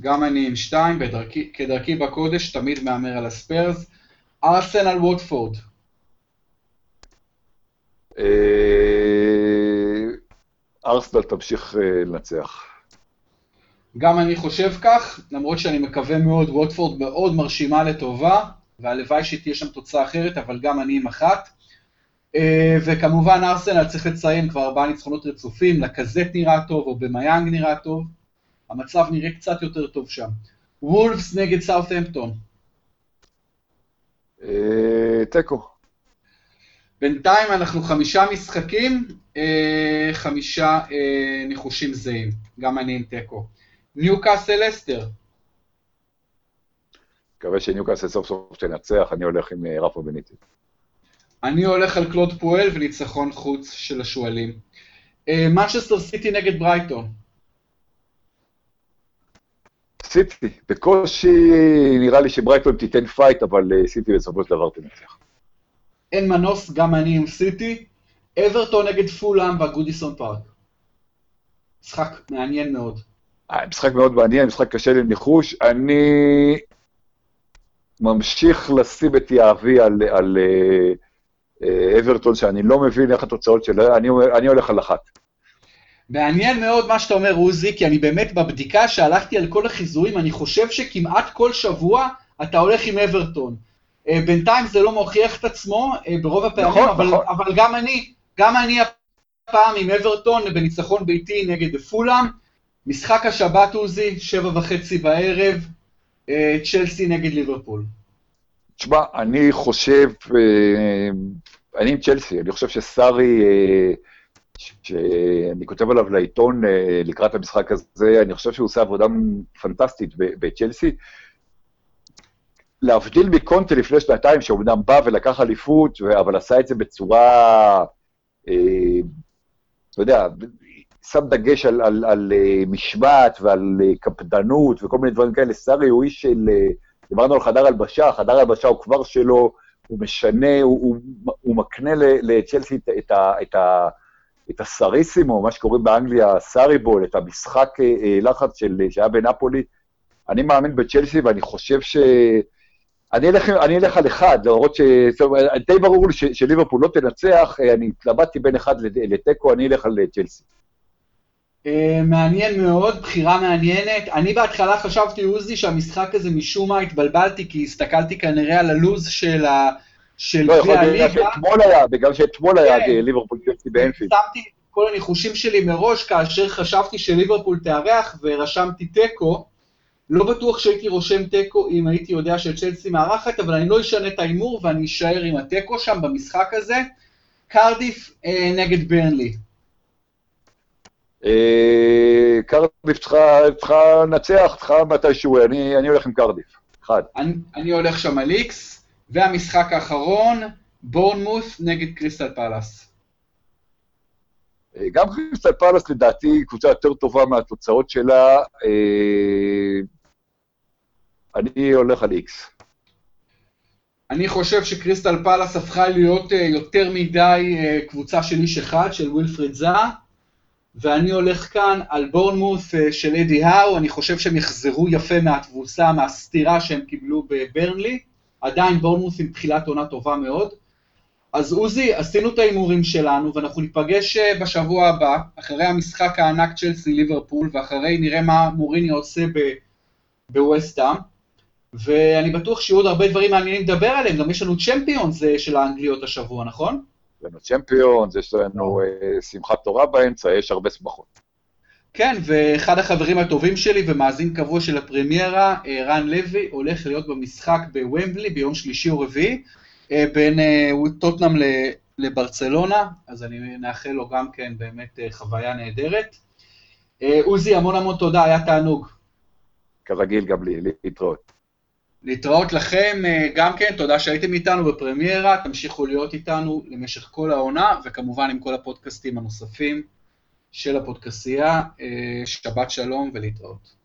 גם אני עם שתיים, בדרכי, כדרכי בקודש, תמיד מהמר על הספיירס. ארסנל ווטפורד, אה, ארסנל תמשיך אה, לנצח. גם אני חושב כך, למרות שאני מקווה מאוד, ווטפורד מאוד מרשימה לטובה, והלוואי שתהיה שם תוצאה אחרת, אבל גם אני עם אחת. אה, וכמובן ארסנל צריך לציין כבר ארבעה ניצחונות רצופים, לקזט נראה טוב, או במיאנג נראה טוב. המצב נראה קצת יותר טוב שם. וולפס נגד סאות'המפטון. אה, תיקו. בינתיים אנחנו חמישה משחקים, אה, חמישה אה, ניחושים זהים, גם אני עם תיקו. ניו קאסל אסטר. מקווה שניו קאסל סוף סוף תנצח, אני הולך עם רפה בניטי. אני הולך על קלוד פואל וניצחון חוץ של השועלים. מנצ'סטר סיטי נגד ברייטון. סיטי, בקושי נראה לי שברייטון תיתן fight, אבל סיטי בסופו של דבר תנצח. אין מנוס, גם אני עם סיטי. אברטון נגד פולאם בגודיסון פארק. משחק מעניין מאוד. אה, משחק מאוד מעניין, משחק קשה לניחוש. אני ממשיך לשים את יהבי על, על uh, אברטון, שאני לא מבין איך התוצאות שלה, אני, אני הולך על אחת. מעניין מאוד מה שאתה אומר, עוזי, כי אני באמת בבדיקה שהלכתי על כל החיזויים, אני חושב שכמעט כל שבוע אתה הולך עם אברטון. אה, בינתיים זה לא מוכיח את עצמו אה, ברוב הפעמים, נכון, אבל, נכון. אבל גם אני, גם אני הפעם עם אברטון בניצחון ביתי נגד פולאם. משחק השבת עוזי, שבע וחצי בערב, אה, צ'לסי נגד ליברפול. תשמע, אני חושב, אני עם צ'לסי, אני חושב שסארי, שאני כותב עליו לעיתון לקראת המשחק הזה, אני חושב שהוא עושה עבודה פנטסטית בצ'לסי. להבדיל מקונטה לפני שנתיים, שאומנם בא ולקח אליפות, אבל עשה את זה בצורה, אה, אתה יודע, שם דגש על, על, על אה, משמעת ועל אה, קפדנות וכל מיני דברים כאלה. סארי הוא איש של, דיברנו על חדר הלבשה, חדר הלבשה הוא כבר שלו, הוא משנה, הוא, הוא, הוא מקנה לצ'לסי את, את, את, את הסריסימו, מה שקוראים באנגליה סאריבול, את המשחק לחץ של, שהיה בנפולי. אני מאמין בצ'לסי ואני חושב ש... אני אלך, אני אלך על אחד, למרות ש... די ברור לי שליברפול לא תנצח, אני התלבטתי בין אחד לתיקו, אני אלך על צ'לסי. אה, מעניין מאוד, בחירה מעניינת. אני בהתחלה חשבתי, עוזי, שהמשחק הזה משום מה התבלבלתי, כי הסתכלתי כנראה על הלוז של ה... של לא, יכול להיות שאתמול היה, בגלל שאתמול היה כן. ליברפול צ'לסי באנפילד. שמתי כל הניחושים שלי מראש כאשר חשבתי שליברפול תארח ורשמתי תיקו. לא בטוח שהייתי רושם תיקו אם הייתי יודע שצ'לסי מארחת, אבל אני לא אשנה את ההימור ואני אשאר עם התיקו שם במשחק הזה. קרדיף אה, נגד ברנלי. אה, קרדיף צריכה לנצח, צריכה מתישהו, אני, אני הולך עם קרדיף, אחד. אני, אני הולך שם על איקס, והמשחק האחרון, בורנמות' נגד קריסטל פלאס. אה, גם קריסטל פלאס לדעתי קבוצה יותר טובה מהתוצאות שלה. אה, אני הולך על איקס. אני חושב שקריסטל פלאס הפכה להיות אה, יותר מדי קבוצה של איש אחד, של ווילפריד זאהה, ואני הולך כאן על בורנמות' של אדי האו, אני חושב שהם יחזרו יפה מהתבוסה, מהסטירה שהם קיבלו בברנלי, עדיין בורנמוס עם תחילת עונה טובה מאוד. אז עוזי, עשינו את ההימורים שלנו, ואנחנו ניפגש בשבוע הבא, אחרי המשחק הענק צ'לסי ליברפול, ואחרי נראה מה מוריני עושה בווסטהאם. ואני בטוח שיהיו עוד הרבה דברים מעניינים לדבר עליהם, גם יש לנו צ'מפיונס אה, של האנגליות השבוע, נכון? יש לנו צ'מפיונס, יש לנו uh, שמחת תורה באמצע, יש הרבה שמחות. כן, ואחד החברים הטובים שלי ומאזין קבוע של הפרמיירה, אה, רן לוי, הולך להיות במשחק בוומבלי ביום שלישי או רביעי, בין טוטנאם לברצלונה, אז אני מאחל לו גם כן באמת חוויה נהדרת. עוזי, המון המון תודה, היה תענוג. כרגיל גם לי, להתראות. להתראות לכם אה, גם כן, תודה שהייתם איתנו בפרמיירה, תמשיכו להיות איתנו למשך כל העונה, וכמובן עם כל הפודקאסטים הנוספים של הפודקסייה. אה, שבת שלום ולהתראות.